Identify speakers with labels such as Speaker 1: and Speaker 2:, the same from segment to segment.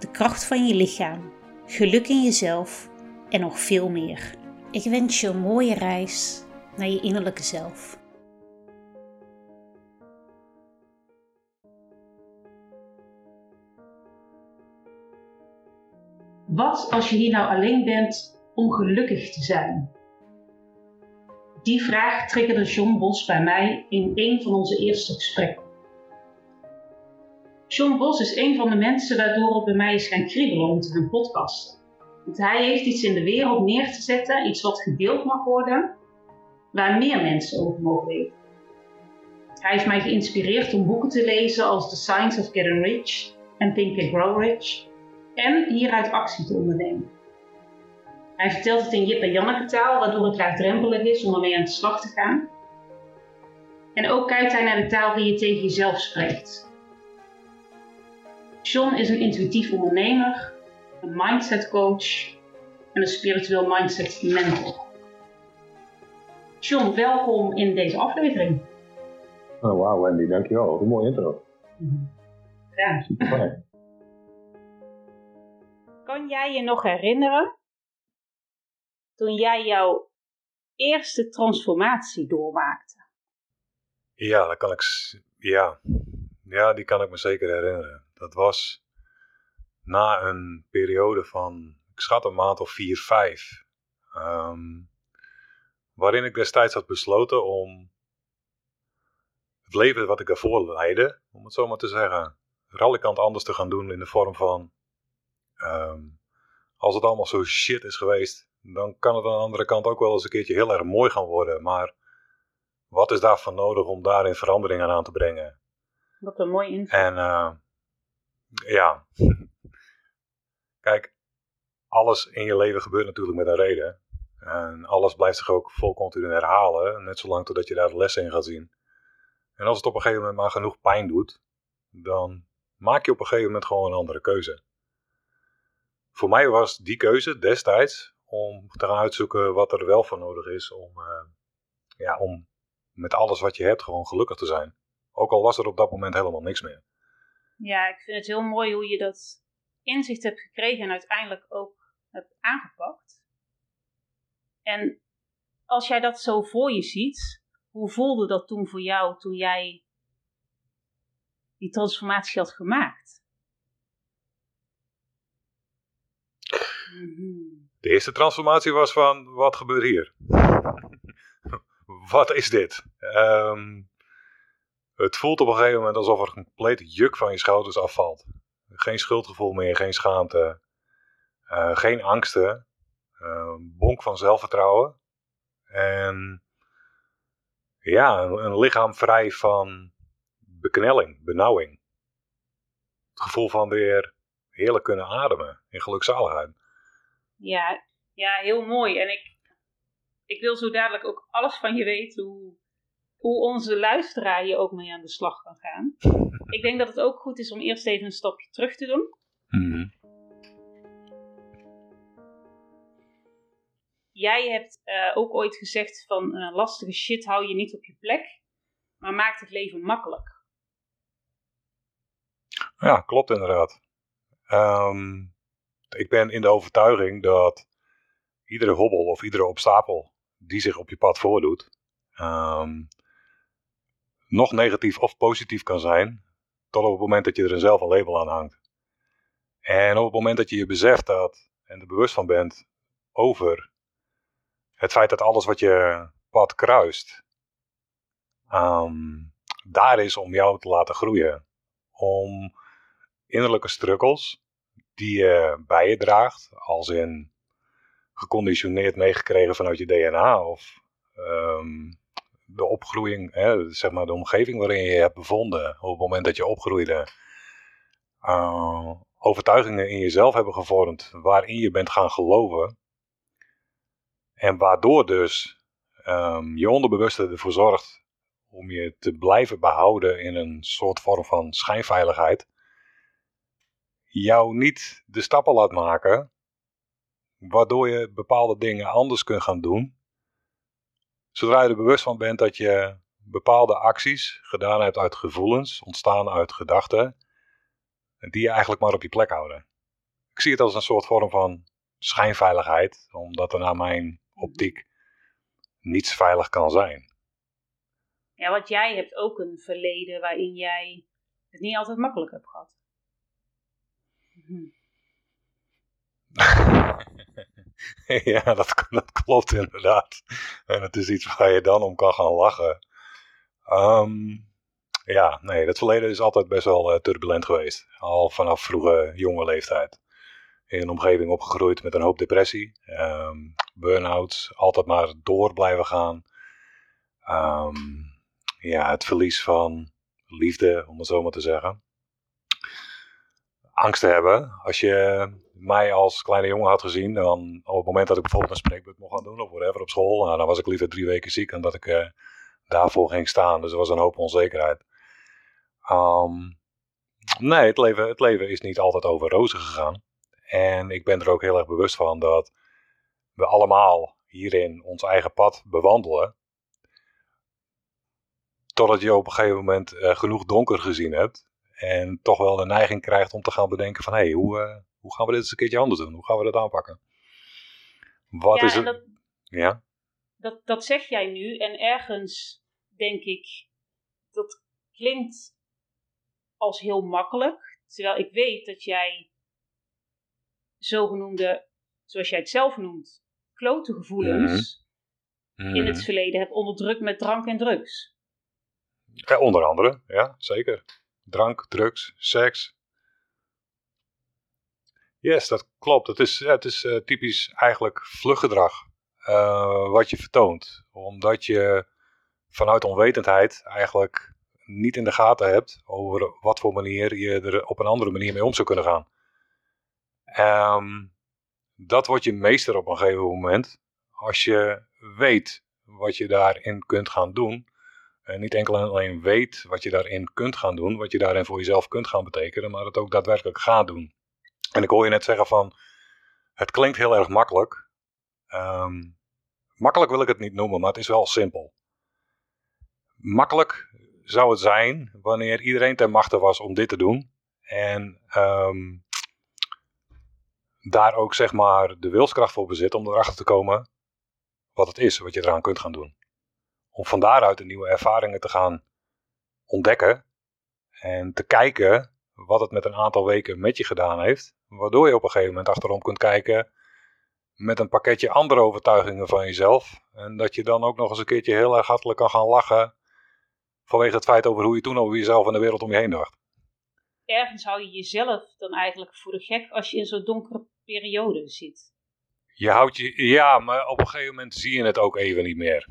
Speaker 1: de kracht van je lichaam, geluk in jezelf en nog veel meer. Ik wens je een mooie reis naar je innerlijke zelf. Wat als je hier nou alleen bent om gelukkig te zijn? Die vraag triggerde John Bos bij mij in een van onze eerste gesprekken. John Bos is een van de mensen waardoor het bij mij is gaan kriebelen om te gaan podcasten. Want hij heeft iets in de wereld neer te zetten, iets wat gedeeld mag worden, waar meer mensen over mogen weten. Hij heeft mij geïnspireerd om boeken te lezen als The Science of Getting Rich en Think and Grow Rich en hieruit actie te ondernemen. Hij vertelt het in Jip en Janneke taal, waardoor het laagdrempelig is om ermee aan de slag te gaan. En ook kijkt hij naar de taal die je tegen jezelf spreekt. John is een intuïtief ondernemer, een mindset coach en een spiritueel mindset mentor. John, welkom in deze aflevering.
Speaker 2: Oh, wauw Wendy, dankjewel. Wat een mooie intro.
Speaker 1: Ja.
Speaker 2: Super.
Speaker 1: Kan jij je nog herinneren toen jij jouw eerste transformatie doormaakte?
Speaker 3: Ja, dat kan ik. Ja. ja, die kan ik me zeker herinneren. Dat was na een periode van, ik schat een maand of vier, vijf. ehm, waarin ik destijds had besloten om het leven wat ik daarvoor leidde, om het zo maar te zeggen, radikant anders te gaan doen in de vorm van. ehm, als het allemaal zo shit is geweest, dan kan het aan de andere kant ook wel eens een keertje heel erg mooi gaan worden. Maar wat is daarvan nodig om daarin veranderingen aan te brengen?
Speaker 1: Wat een mooi invloed.
Speaker 3: En eh, ja, kijk, alles in je leven gebeurt natuurlijk met een reden. En alles blijft zich ook vol continu herhalen, net zolang totdat je daar lessen in gaat zien. En als het op een gegeven moment maar genoeg pijn doet, dan maak je op een gegeven moment gewoon een andere keuze. Voor mij was die keuze destijds om te gaan uitzoeken wat er wel voor nodig is om, eh, ja, om met alles wat je hebt gewoon gelukkig te zijn. Ook al was er op dat moment helemaal niks meer.
Speaker 1: Ja, ik vind het heel mooi hoe je dat inzicht hebt gekregen en uiteindelijk ook hebt aangepakt. En als jij dat zo voor je ziet, hoe voelde dat toen voor jou toen jij die transformatie had gemaakt?
Speaker 3: De eerste transformatie was van, wat gebeurt hier? wat is dit? Ehm, het voelt op een gegeven moment alsof er een complete juk van je schouders afvalt. Geen schuldgevoel meer, geen schaamte, eh, geen angsten, eh, bonk van zelfvertrouwen. En ja, een, een lichaam vrij van beknelling, benauwing. Het gevoel van weer heerlijk kunnen ademen in gelukzaligheid.
Speaker 1: Ja, ja, heel mooi. En ik, ik wil zo dadelijk ook alles van je weten hoe, hoe onze luisteraar hier ook mee aan de slag kan gaan. Ik denk dat het ook goed is om eerst even een stapje terug te doen. Jij hebt eh, ook ooit gezegd van eh, lastige shit hou je niet op je plek, maar maakt het leven makkelijk.
Speaker 3: Ja, klopt inderdaad. Ehm, ik ben in de overtuiging dat iedere hobbel of iedere obstakel die zich op je pad voordoet, ehm, nog negatief of positief kan zijn, tot op het moment dat je er zelf een label aan hangt. En op het moment dat je je beseft dat en er bewust van bent over het feit dat alles wat je pad kruist, ehm, daar is om jou te laten groeien. Om innerlijke struggles die je bij je draagt, als in geconditioneerd meegekregen vanuit je DNA of ehm, de opgroeiing, hè, zeg maar de omgeving waarin je je hebt bevonden op het moment dat je opgroeide. Uh, overtuigingen in jezelf hebben gevormd waarin je bent gaan geloven. En waardoor dus ehm, je onderbewuste ervoor zorgt om je te blijven behouden in een soort vorm van schijnveiligheid. Jou niet de stappen laat maken, waardoor je bepaalde dingen anders kunt gaan doen. Zodra je er bewust van bent dat je bepaalde acties gedaan hebt uit gevoelens, ontstaan uit gedachten, die je eigenlijk maar op je plek houden. Ik zie het als een soort vorm van schijnveiligheid, omdat er naar mijn optiek niets veilig kan zijn.
Speaker 4: Ja, want jij hebt ook een verleden waarin jij het niet altijd makkelijk hebt gehad.
Speaker 3: Hm. ja, dat, dat, klopt inderdaad. En het is iets waar je dan om kan gaan lachen. Um, ja, nee, het verleden is altijd best wel uh, turbulent geweest. Al vanaf vroege, jonge leeftijd. In een omgeving opgegroeid met een hoop depressie, um, burn-outs, altijd maar door blijven gaan. Um, ja, het verlies van liefde, om het zo maar te zeggen. Angst te hebben. Als je mij als kleine jongen had gezien, dan op het moment dat ik bijvoorbeeld een spreekbeurt mocht gaan doen of whatever op school, nou, dan was ik liever drie weken ziek dan dat ik uh, daarvoor ging staan. Dus er was een hoop onzekerheid. Um, nee, het leven, het leven is niet altijd over rozen gegaan. En ik ben er ook heel erg bewust van dat we allemaal hierin ons eigen pad bewandelen. Totdat je op een gegeven moment uh, genoeg donker gezien hebt. En toch wel de neiging krijgt om te gaan bedenken van... hé, hey, hoe, uh, hoe gaan we dit eens een keertje anders doen? Hoe gaan we dat aanpakken? Wat
Speaker 4: ja,
Speaker 3: is het?
Speaker 4: Dat,
Speaker 3: ja?
Speaker 4: Dat, dat zeg jij nu. En ergens denk ik... Dat klinkt als heel makkelijk. Terwijl ik weet dat jij zogenoemde, zoals jij het zelf noemt, klote gevoelens
Speaker 3: Mhm.
Speaker 4: in het verleden hebt onderdrukt met drank en drugs.
Speaker 3: Ja, onder andere, ja, zeker. Drank, drugs, seks. Yes, dat klopt. Het is, het is eh, typisch eigenlijk vluchtgedrag eh, wat je vertoont. Omdat je vanuit onwetendheid eigenlijk niet in de gaten hebt over wat voor manier je er op een andere manier mee om zou kunnen gaan. Ehm, dat wordt je meester op een gegeven moment als je weet wat je daarin kunt gaan doen. En niet enkel en alleen weet wat je daarin kunt gaan doen, wat je daarin voor jezelf kunt gaan betekenen, maar het ook daadwerkelijk gaat doen. En ik hoor je net zeggen van, het klinkt heel erg makkelijk. Ehm, makkelijk wil ik het niet noemen, maar het is wel simpel. Makkelijk zou het zijn wanneer iedereen ten machte was om dit te doen. En um, daar ook zeg maar de wilskracht voor bezit om erachter te komen wat het is wat je eraan kunt gaan doen. Om van daaruit de nieuwe ervaringen te gaan ontdekken en te kijken wat het met een aantal weken met je gedaan heeft. Waardoor je op een gegeven moment achterom kunt kijken met een pakketje andere overtuigingen van jezelf. En dat je dan ook nog eens een keertje heel erg hartelijk kan gaan lachen vanwege het feit over hoe je toen over jezelf en de wereld om je heen dacht.
Speaker 4: Ergens hou je jezelf dan eigenlijk voor de gek als je in zo'n donkere periode zit.
Speaker 3: Je houdt je, ja, maar op een gegeven moment zie je het ook even niet meer.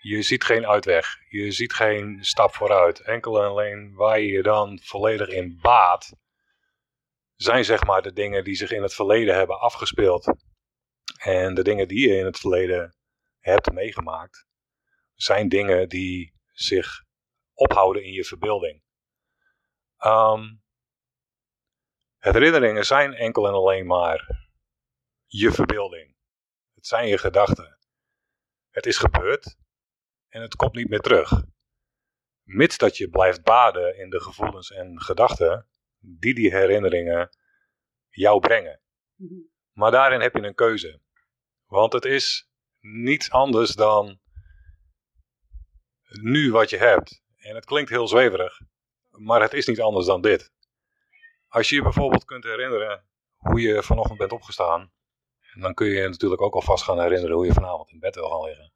Speaker 3: Je ziet geen uitweg. Je ziet geen stap vooruit. Enkel en alleen waar je je dan volledig in baat, zijn zeg maar de dingen die zich in het verleden hebben afgespeeld. En de dingen die je in het verleden hebt meegemaakt, zijn dingen die zich ophouden in je verbeelding. Um, herinneringen zijn enkel en alleen maar je verbeelding. Het zijn je gedachten. Het is gebeurd en het komt niet meer terug. Mits dat je blijft baden in de gevoelens en gedachten die die herinneringen jou brengen.
Speaker 4: Mhm.
Speaker 3: Maar daarin heb je een keuze. Want het is niets anders dan nu wat je hebt. En het klinkt heel zweverig, maar het is niet anders dan dit. Als je je bijvoorbeeld kunt herinneren hoe je vanochtend bent opgestaan, dan kun je je natuurlijk ook alvast gaan herinneren hoe je vanavond in bed wil gaan liggen.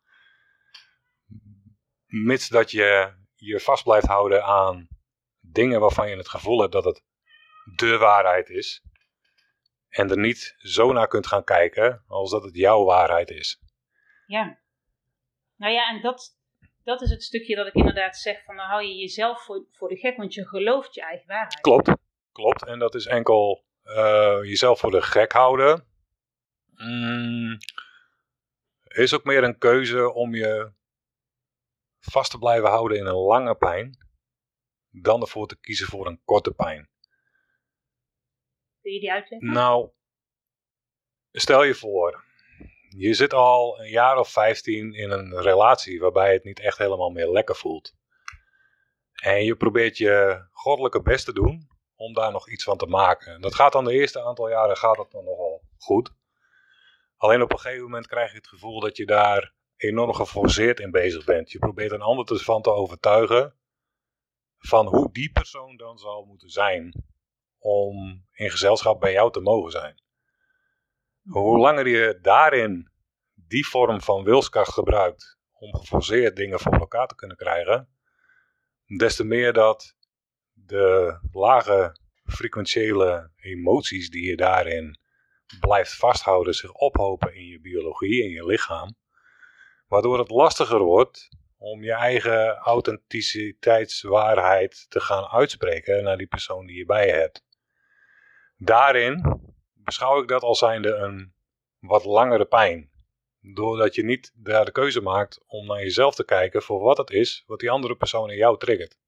Speaker 3: Mits dat je je vast blijft houden aan dingen waarvan je het gevoel hebt dat het de waarheid is. En er niet zo naar kunt gaan kijken als dat het jouw waarheid is.
Speaker 4: Ja. Nou ja, en dat, dat is het stukje dat ik inderdaad zeg van dan hou je jezelf voor, voor de gek, want je gelooft je eigen waarheid.
Speaker 3: Klopt. klopt. En dat is enkel uh, jezelf voor de gek houden. Mm, is ook meer een keuze om je vast te blijven houden in een lange pijn. Dan ervoor te kiezen voor een korte pijn.
Speaker 1: Kun je die uitleggen?
Speaker 3: Nou, stel je voor, je zit al een jaar of 15 in een relatie waarbij het niet echt helemaal meer lekker voelt. En je probeert je goddelijke best te doen om daar nog iets van te maken. Dat gaat dan de eerste aantal jaren gaat dat dan nogal goed. Alleen op een gegeven moment krijg je het gevoel dat je daar enorm geforceerd in bezig bent. Je probeert een ander ervan te overtuigen van hoe die persoon dan zou moeten zijn om in gezelschap bij jou te mogen zijn. Hoe langer je daarin die vorm van wilskracht gebruikt om geforceerd dingen voor elkaar te kunnen krijgen, des te meer dat de lage frequentiële emoties die je daarin blijft vasthouden zich ophopen in je biologie, in je lichaam. Waardoor het lastiger wordt om je eigen authenticiteitswaarheid te gaan uitspreken naar die persoon die je bij je hebt. Daarin beschouw ik dat als zijnde een wat langere pijn. Doordat je niet daar de keuze maakt om naar jezelf te kijken voor wat het is wat die andere persoon in jou triggert.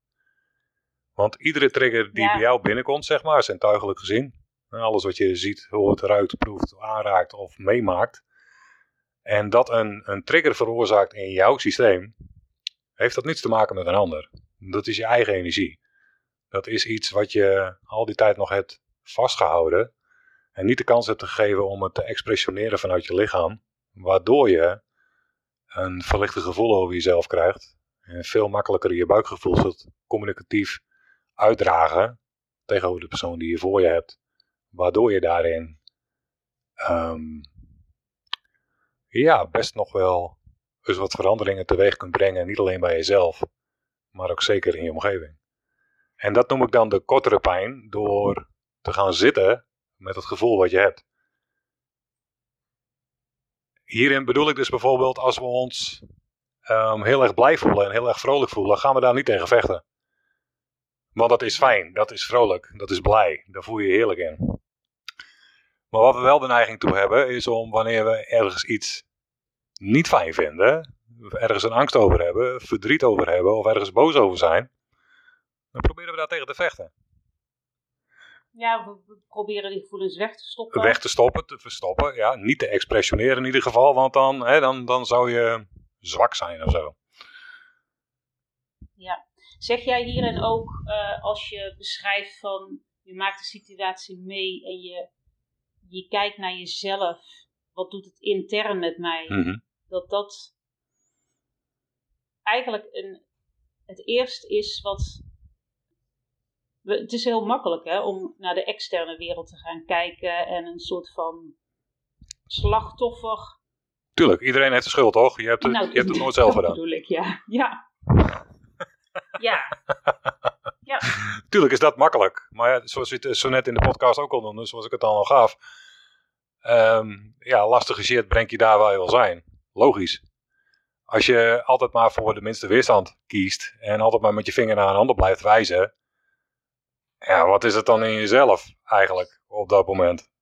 Speaker 3: Want iedere trigger die bij jou binnenkomt, zeg maar, zintuigelijk gezien. Alles wat je ziet, hoort, ruikt, proeft, aanraakt of meemaakt. En dat een, een trigger veroorzaakt in jouw systeem, heeft dat niets te maken met een ander. Dat is je eigen energie. Dat is iets wat je al die tijd nog hebt vastgehouden. En niet de kans hebt gegeven om het te expressioneren vanuit je lichaam. Waardoor je een verlichte gevoel over jezelf krijgt. En veel makkelijker je buikgevoel zult communicatief uitdragen tegenover de persoon die je voor je hebt. Waardoor je daarin ehm, ja, best nog wel eens wat veranderingen teweeg kunt brengen. Niet alleen bij jezelf, maar ook zeker in je omgeving. En dat noem ik dan de kortere pijn door te gaan zitten met het gevoel wat je hebt. Hierin bedoel ik dus bijvoorbeeld als we ons um, heel erg blij voelen en heel erg vrolijk voelen, gaan we daar niet tegen vechten. Want dat is fijn, dat is vrolijk, dat is blij, daar voel je je heerlijk in. Maar wat we wel de neiging toe hebben, is om wanneer we ergens iets niet fijn vinden, ergens een angst over hebben, verdriet over hebben of ergens boos over zijn, dan proberen we daar tegen te vechten.
Speaker 1: Ja, we proberen die gevoelens weg te stoppen.
Speaker 3: Weg te stoppen, te verstoppen. Ja, niet te expressioneren in ieder geval, want dan, hè, dan, dan zou je zwak zijn of zo.
Speaker 1: Ja. Zeg jij hierin ook, uh, als je beschrijft van je maakt de situatie mee en je, je kijkt naar jezelf, wat doet het intern met mij,
Speaker 3: mm
Speaker 1: dat dat eigenlijk een, het eerst is wat het is heel makkelijk hè, om naar de externe wereld te gaan kijken en een soort van slachtoffer.
Speaker 3: Tuurlijk, iedereen heeft de schuld, toch? Je hebt het, nou, je hebt het nooit zelf gedaan.
Speaker 1: Dat bedoel ik, ja. Ja. ja.
Speaker 3: Tuurlijk is dat makkelijk. Maar ja, zoals je het zo net in de podcast ook al noemde, zoals ik het al gaf. Um, ja, lastige shit brengt je daar waar je wil zijn. Logisch. Als je altijd maar voor de minste weerstand kiest en altijd maar met je vinger naar een ander blijft wijzen, ja, wat is het dan in jezelf eigenlijk op dat moment?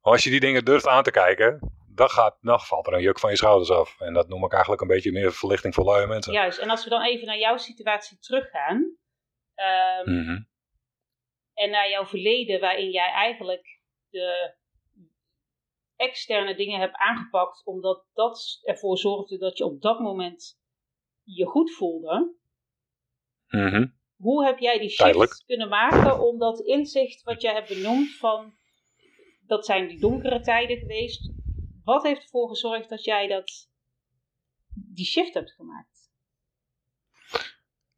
Speaker 3: Als je die dingen durft aan te kijken, dan, gaat, dan valt er een juk van je schouders af. En dat noem ik eigenlijk een beetje meer verlichting voor luie mensen.
Speaker 1: Juist, en als we dan even naar jouw situatie teruggaan. Um, En naar jouw verleden, waarin jij eigenlijk de externe dingen hebt aangepakt, omdat dat ervoor zorgde dat je op dat moment je goed voelde.
Speaker 3: Mm
Speaker 1: hoe heb jij die shift kunnen maken om dat inzicht wat jij hebt benoemd van dat zijn die donkere tijden geweest. Wat heeft ervoor gezorgd dat jij dat, die shift hebt gemaakt?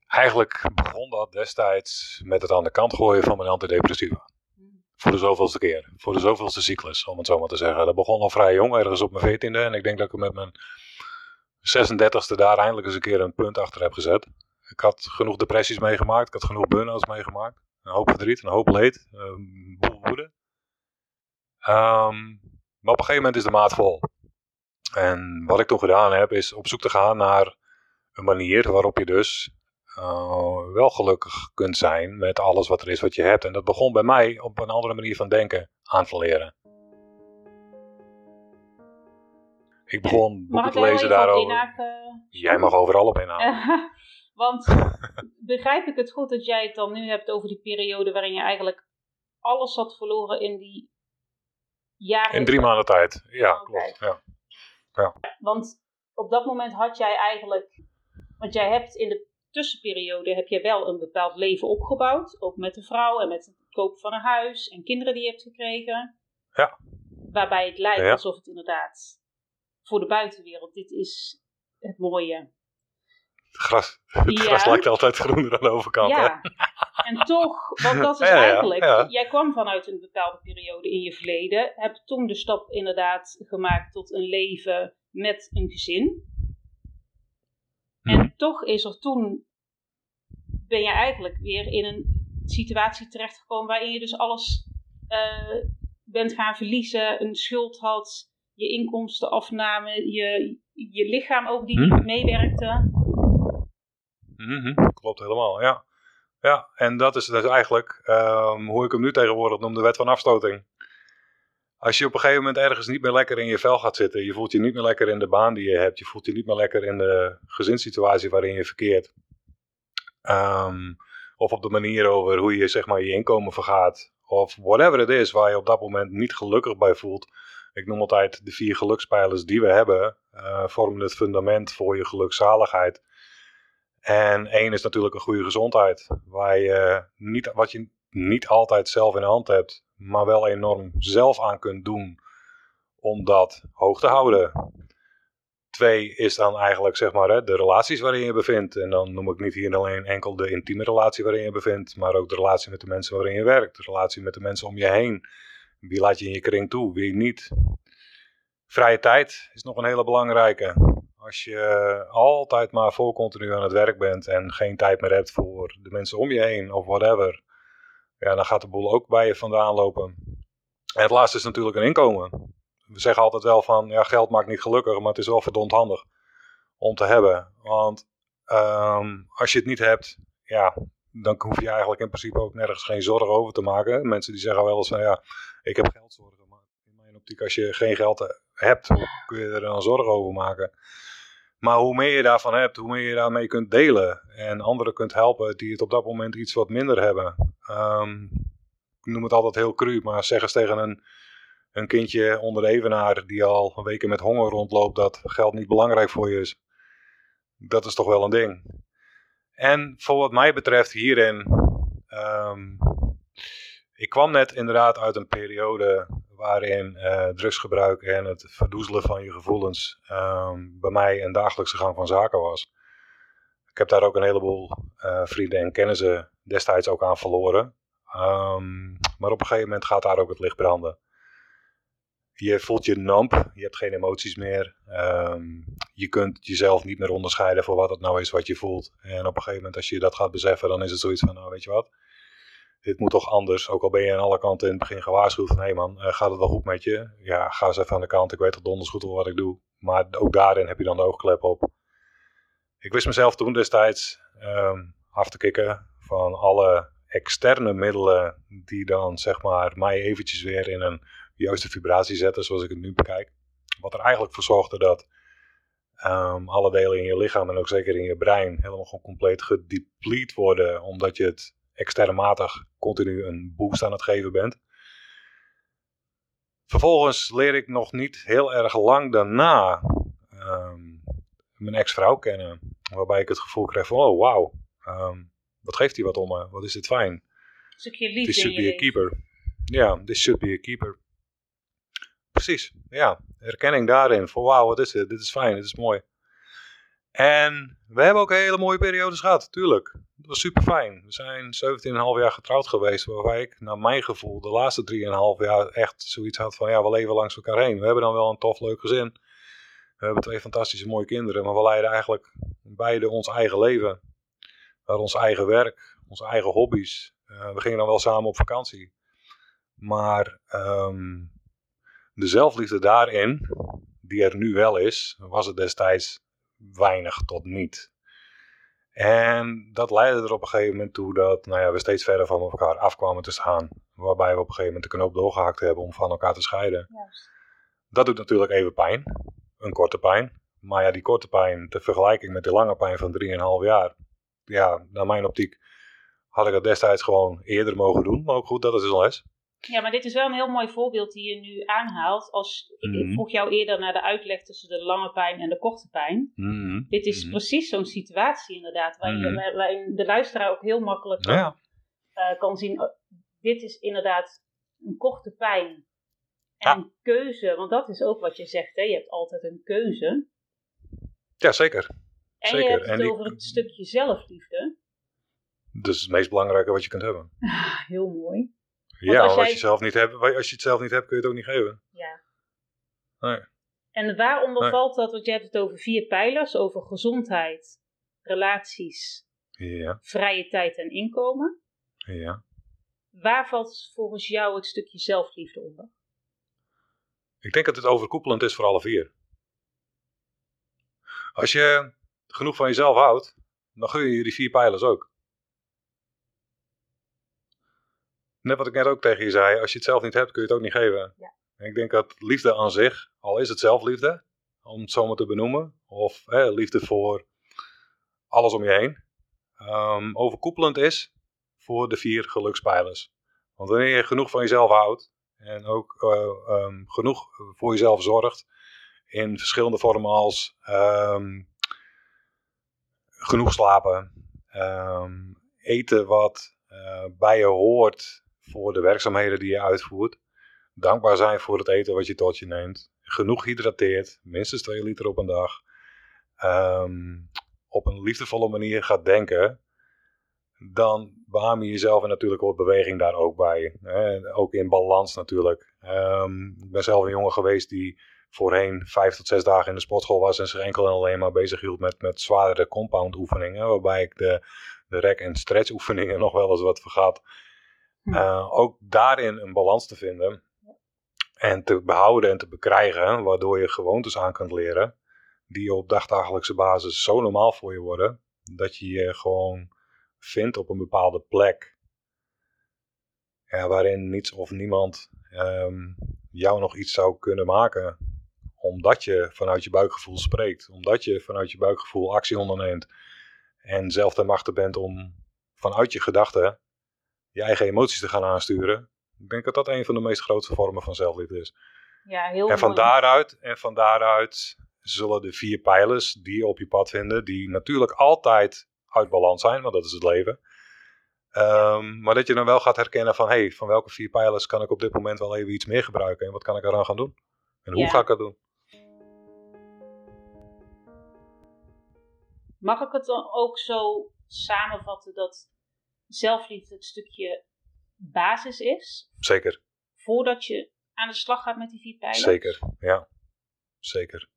Speaker 3: Eigenlijk begon dat destijds met het aan de kant gooien van mijn antidepressiva. Hmm. Voor de zoveelste keer. Voor de zoveelste cyclus, om het zo maar te zeggen. Dat begon al vrij jong, ergens op mijn veertiende. En ik denk dat ik met mijn 36e daar eindelijk eens een keer een punt achter heb gezet. Ik had genoeg depressies meegemaakt. Ik had genoeg burn-outs meegemaakt. Een hoop verdriet, een hoop leed. Een boel woede. Ehm, maar op een gegeven moment is de maat vol. En wat ik toen gedaan heb, is op zoek te gaan naar een manier waarop je dus uh, wel gelukkig kunt zijn met alles wat er is wat je hebt. En dat begon bij mij op een andere manier van denken aan te leren. Ik begon boeken te lezen daarover. Jij mag overal op inhaken.
Speaker 1: Want begrijp ik het goed dat jij het dan nu hebt over die periode waarin je eigenlijk alles had verloren in die
Speaker 3: In drie maanden tijd, ja, klopt. Ja.
Speaker 1: ja. Want op dat moment had jij eigenlijk, want jij hebt in de tussenperiode heb je wel een bepaald leven opgebouwd, ook met een vrouw en met het kopen van een huis en kinderen die je hebt gekregen.
Speaker 3: Ja.
Speaker 1: Waarbij het lijkt alsof het inderdaad voor de buitenwereld, dit is het mooie.
Speaker 3: Het gras, het gras lijkt altijd groener aan de overkant. Ja,
Speaker 1: en toch, want dat is eigenlijk, jij kwam vanuit een bepaalde periode in je verleden, hebt toen de stap inderdaad gemaakt tot een leven met een gezin. En hm. toch is er toen, ben je eigenlijk weer in een situatie terechtgekomen waarin je dus alles uh, bent gaan verliezen, een schuld had, je inkomstenafname, je, je lichaam ook die hm. niet meewerkte.
Speaker 3: Mm Klopt helemaal, ja. Ja, en dat is dus eigenlijk um, hoe ik hem nu tegenwoordig noem, de wet van afstoting. Als je op een gegeven moment ergens niet meer lekker in je vel gaat zitten, je voelt je niet meer lekker in de baan die je hebt, je voelt je niet meer lekker in de gezinssituatie waarin je verkeert. Um, of op de manier over hoe je zeg maar je inkomen vergaat. Of whatever het is waar je op dat moment niet gelukkig bij voelt. Ik noem altijd de vier gelukspijlers die we hebben, uh, vormen het fundament voor je gelukzaligheid. En één is natuurlijk een goede gezondheid, waar je niet, wat je niet altijd zelf in de hand hebt, maar wel enorm zelf aan kunt doen om dat hoog te houden. Twee is dan eigenlijk zeg maar de relaties waarin je bevindt. En dan noem ik niet hier alleen enkel de intieme relatie waarin je bevindt, maar ook de relatie met de mensen waarin je werkt, de relatie met de mensen om je heen. Wie laat je in je kring toe, wie niet. Vrije tijd is nog een hele belangrijke. Als je altijd maar vol continu aan het werk bent en geen tijd meer hebt voor de mensen om je heen of whatever, ja, dan gaat de boel ook bij je vandaan lopen. En het laatste is natuurlijk een inkomen. We zeggen altijd wel van, ja, geld maakt niet gelukkig, maar het is wel verdomd handig om te hebben. Want ehm, als je het niet hebt, ja, dan hoef je eigenlijk in principe ook nergens geen zorgen over te maken. Mensen die zeggen wel eens van, ja, ik heb geldzorgen. Maar in mijn optiek, als je geen geld hebt, hoe kun je er dan zorgen over maken? Maar hoe meer je daarvan hebt, hoe meer je daarmee kunt delen. En anderen kunt helpen die het op dat moment iets wat minder hebben. Um, ik noem het altijd heel cru, maar zeg eens tegen een, een kindje onder de evenaar die al weken met honger rondloopt dat geld niet belangrijk voor je is. Dat is toch wel een ding. En voor wat mij betreft hierin, um, ik kwam net inderdaad uit een periode waarin uh, drugsgebruik en het verdoezelen van je gevoelens um, bij mij een dagelijkse gang van zaken was. Ik heb daar ook een heleboel uh, vrienden en kennissen destijds ook aan verloren. Um, maar op een gegeven moment gaat daar ook het licht branden. Je voelt je namp, je hebt geen emoties meer. Um, je kunt jezelf niet meer onderscheiden voor wat het nou is wat je voelt. En op een gegeven moment als je dat gaat beseffen, dan is het zoiets van, nou weet je wat, dit moet toch anders. Ook al ben je aan alle kanten in het begin gewaarschuwd van, hé man, uh, gaat het wel goed met je? Ja, ga eens even aan de kant, ik weet toch donders goed wat ik doe. Maar ook daarin heb je dan de oogklep op. Ik wist mezelf toen destijds um, af te kicken van alle externe middelen die dan zeg maar mij eventjes weer in een juiste vibratie zetten zoals ik het nu bekijk. Wat er eigenlijk voor zorgde dat um, alle delen in je lichaam en ook zeker in je brein helemaal gewoon compleet gedeplete worden omdat je het externmatig continu een boost aan het geven bent. Vervolgens leer ik nog niet heel erg lang daarna um, mijn ex-vrouw kennen. Waarbij ik het gevoel kreeg van, oh wauw, um, wat geeft hij wat om me? Wat is dit fijn.
Speaker 1: Liefde
Speaker 3: This should be a keeper. Ja, this should be a keeper. Precies, ja. Erkenning daarin. Van wauw, wat is dit? Dit is fijn, dit is mooi. En we hebben ook hele mooie periodes gehad, tuurlijk. Dat was super fijn. We zijn 17,5 jaar getrouwd geweest, waarbij ik, naar mijn gevoel, de laatste 3,5 jaar echt zoiets had van, ja, we leven langs elkaar heen. We hebben dan wel een tof, leuk gezin. We hebben twee fantastische mooie kinderen, maar we leiden eigenlijk beide ons eigen leven. We ons eigen werk, onze eigen hobby's. Uh, we gingen dan wel samen op vakantie. Maar um, de zelfliefde daarin, die er nu wel is, was het destijds weinig tot niet. En dat leidde er op een gegeven moment toe dat nou ja, we steeds verder van elkaar afkwamen te staan. Waarbij we op een gegeven moment de knoop doorgehakt hebben om van elkaar te scheiden. Dat doet natuurlijk even pijn. Een korte pijn. Maar ja, die korte pijn, de vergelijking met de lange pijn van 3,5 jaar. Ja, naar mijn optiek had ik dat destijds gewoon eerder mogen doen. Maar ook goed, dat is een les.
Speaker 1: Ja, maar dit is wel een heel mooi voorbeeld die je nu aanhaalt. Als, Ik mhm. vroeg jou eerder naar de uitleg tussen de lange pijn en de korte pijn. Mhm. Dit is mhm. precies zo'n situatie inderdaad, waarin, de luisteraar ook heel makkelijk kan, uh, kan zien. Oh, dit is inderdaad een korte pijn. En een keuze, want dat is ook wat je zegt, hè? je hebt altijd een keuze.
Speaker 3: Ja, zeker.
Speaker 1: En
Speaker 3: zeker.
Speaker 1: je hebt het over het stukje zelfliefde.
Speaker 3: Dat is het meest belangrijke wat je kunt hebben.
Speaker 1: heel mooi
Speaker 3: ja, als, als, je zelf niet hebt, als je het zelf niet hebt, kun je het ook niet geven.
Speaker 1: Ja.
Speaker 3: Nee.
Speaker 1: En waaronder valt dat, want je hebt het over vier pijlers, over gezondheid, relaties,
Speaker 3: ja.
Speaker 1: vrije tijd en inkomen.
Speaker 3: Ja.
Speaker 1: Waar valt volgens jou het stukje zelfliefde onder?
Speaker 3: Ik denk dat het overkoepelend is voor alle vier. Als je genoeg van jezelf houdt, dan gun je die vier pijlers ook. Net wat ik net ook tegen je zei, als je het zelf niet hebt, kun je het ook niet geven.
Speaker 1: Ja.
Speaker 3: ik denk dat liefde aan zich, al is het zelfliefde, om het zo maar te benoemen, of hè, liefde voor alles om je heen, um, overkoepelend is voor de vier gelukspijlers. Want wanneer je genoeg van jezelf houdt en ook uh, um, genoeg voor jezelf zorgt, in verschillende vormen als um, genoeg slapen, eten wat uh, bij je hoort, voor de werkzaamheden die je uitvoert. Dankbaar zijn voor het eten wat je tot je neemt. Genoeg hydrateert, minstens 2 liter op een dag. Ehm, op een liefdevolle manier gaat denken. Dan behaam je jezelf en natuurlijk hoort beweging daar ook bij. Hè? Ook in balans natuurlijk. Um, ik ben zelf een jongen geweest die voorheen vijf tot zes dagen in de sportschool was en zich enkel en alleen maar bezig hield met, met zwaardere compound oefeningen. Waarbij ik de, de rek- en stretch oefeningen nog wel eens wat vergat. Uh, ook daarin een balans te vinden en te behouden en te bekrijgen, waardoor je gewoontes aan kunt leren, die op dagdagelijkse basis zo normaal voor je worden, dat je je gewoon vindt op een bepaalde plek, ja, waarin niets of niemand um, jou nog iets zou kunnen maken, omdat je vanuit je buikgevoel spreekt, omdat je vanuit je buikgevoel actie onderneemt en zelf de machten bent om vanuit je gedachten je eigen emoties te gaan aansturen. Ik denk dat dat een van de meest grootste vormen van zelfliefde is.
Speaker 1: Ja, heel
Speaker 3: en van daaruit, en van daaruit zullen de vier pijlers die je op je pad vinden, die natuurlijk altijd uit balans zijn, want dat is het leven. Um, maar dat je dan wel gaat herkennen van, hey, van welke vier pijlers kan ik op dit moment wel even iets meer gebruiken en wat kan ik eraan gaan doen? En hoe ga ik dat doen?
Speaker 1: Mag ik het dan ook zo samenvatten dat zelfliefde het stukje basis is.
Speaker 3: Zeker.
Speaker 1: Voordat je aan de slag gaat met die vier pijlers.
Speaker 3: Zeker, ja. Zeker.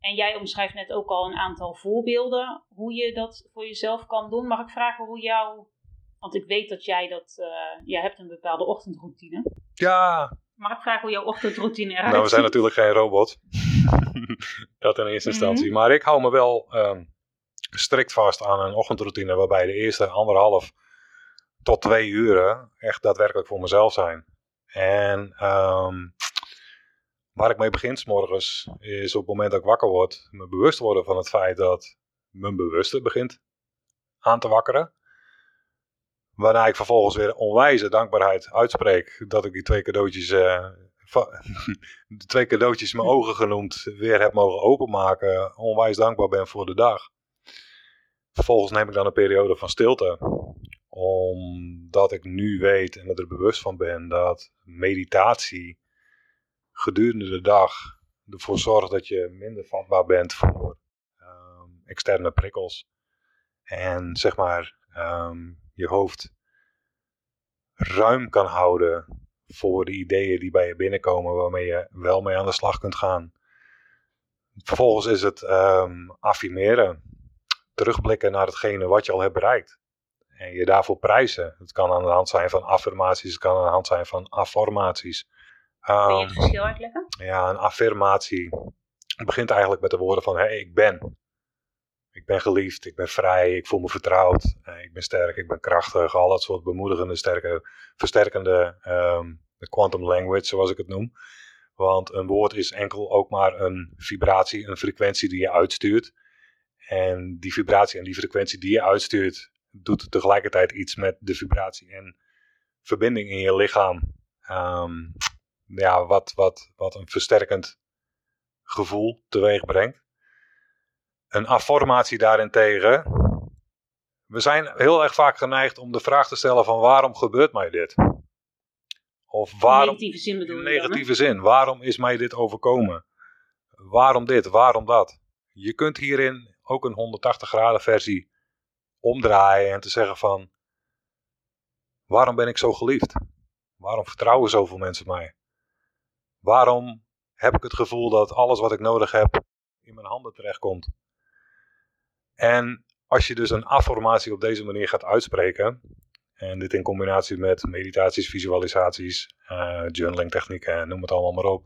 Speaker 1: En jij omschrijft net ook al een aantal voorbeelden hoe je dat voor jezelf kan doen. Mag ik vragen hoe jou, want ik weet dat jij dat, uh, jij hebt een bepaalde ochtendroutine.
Speaker 3: Ja.
Speaker 1: Mag ik vragen hoe jouw ochtendroutine eruit
Speaker 3: Nou, we zijn natuurlijk geen robot. dat in eerste mhm. instantie. Maar ik hou me wel um, strikt vast aan een ochtendroutine waarbij de eerste anderhalf tot twee uren echt daadwerkelijk voor mezelf zijn. En um, waar ik mee begin s morgens is op het moment dat ik wakker word, me bewust worden van het feit dat mijn bewuste begint aan te wakkeren. Waarna ik vervolgens weer onwijze dankbaarheid uitspreek dat ik die twee cadeautjes, uh, de twee cadeautjes mijn ogen genoemd, weer heb mogen openmaken. Onwijs dankbaar ben voor de dag. Vervolgens neem ik dan een periode van stilte. Omdat ik nu weet en me er bewust van ben dat meditatie gedurende de dag ervoor zorgt dat je minder vatbaar bent voor ehm, externe prikkels. En zeg maar um, je hoofd ruim kan houden voor de ideeën die bij je binnenkomen waarmee je wel mee aan de slag kunt gaan. Vervolgens is het um, affirmeren terugblikken naar hetgene wat je al hebt bereikt. En je daarvoor prijzen. Het kan aan de hand zijn van affirmaties, het kan aan de hand zijn van affirmaties.
Speaker 1: Kun je het ehm, verschil uitleggen?
Speaker 3: Ja, een affirmatie begint eigenlijk met de woorden van hey, ik ben. ik ben geliefd, ik ben vrij, ik voel me vertrouwd, eh, ik ben sterk, ik ben krachtig. Al dat soort bemoedigende, sterke, versterkende um, quantum language, zoals ik het noem. Want een woord is enkel ook maar een vibratie, een frequentie die je uitstuurt. En die vibratie en die frequentie die je uitstuurt, doet tegelijkertijd iets met de vibratie en verbinding in je lichaam. Um, ja, wat, wat, wat een versterkend gevoel teweeg brengt. Een afformatie daarentegen. We zijn heel erg vaak geneigd om de vraag te stellen van waarom gebeurt mij dit? Of waarom,
Speaker 1: in negatieve zin bedoel
Speaker 3: je negatieve zin. Waarom is mij dit overkomen? Waarom dit? Waarom dat? Je kunt hierin ook een 180 graden versie omdraaien en te zeggen van waarom ben ik zo geliefd? Waarom vertrouwen zoveel mensen mij? Waarom heb ik het gevoel dat alles wat ik nodig heb in mijn handen terechtkomt? En als je dus een affirmatie op deze manier gaat uitspreken, en dit in combinatie met meditaties, visualisaties, uh, journaling technieken, noem het allemaal maar op,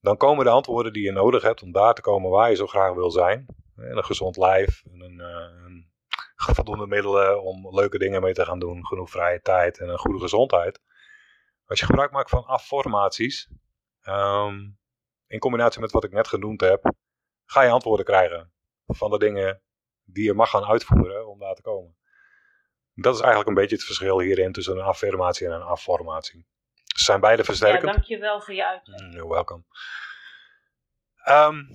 Speaker 3: dan komen de antwoorden die je nodig hebt om daar te komen waar je zo graag wil zijn. En een gezond lijf, en een, uh, een voldoende middelen om leuke dingen mee te gaan doen, genoeg vrije tijd en een goede gezondheid. Als je gebruik maakt van affirmaties, Ehm, in combinatie met wat ik net genoemd heb, ga je antwoorden krijgen van de dingen die je mag gaan uitvoeren om daar te komen. Dat is eigenlijk een beetje het verschil hierin tussen een affirmatie en een afformatie. Ze zijn beide versterkend.
Speaker 1: Ja, dankjewel voor je uitleg.
Speaker 3: Mm, you're welcome. Um,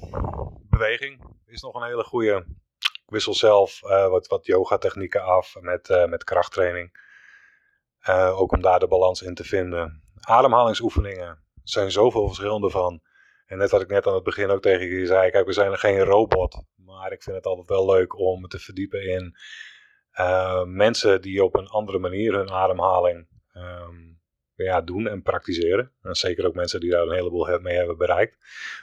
Speaker 3: beweging is nog een hele goede. Ik wissel zelf uh, wat, wat yoga technieken af met, uh, met krachttraining. Uh, ook om daar de balans in te vinden. Ademhalingsoefeningen zijn zoveel verschillende van. En net wat ik net aan het begin ook tegen je zei, kijk, we zijn er geen robot. Maar ik vind het altijd wel leuk om te verdiepen in mensen die op een andere manier hun ademhaling um, ja, doen en praktiseren. En zeker ook mensen die daar een heleboel mee hebben bereikt.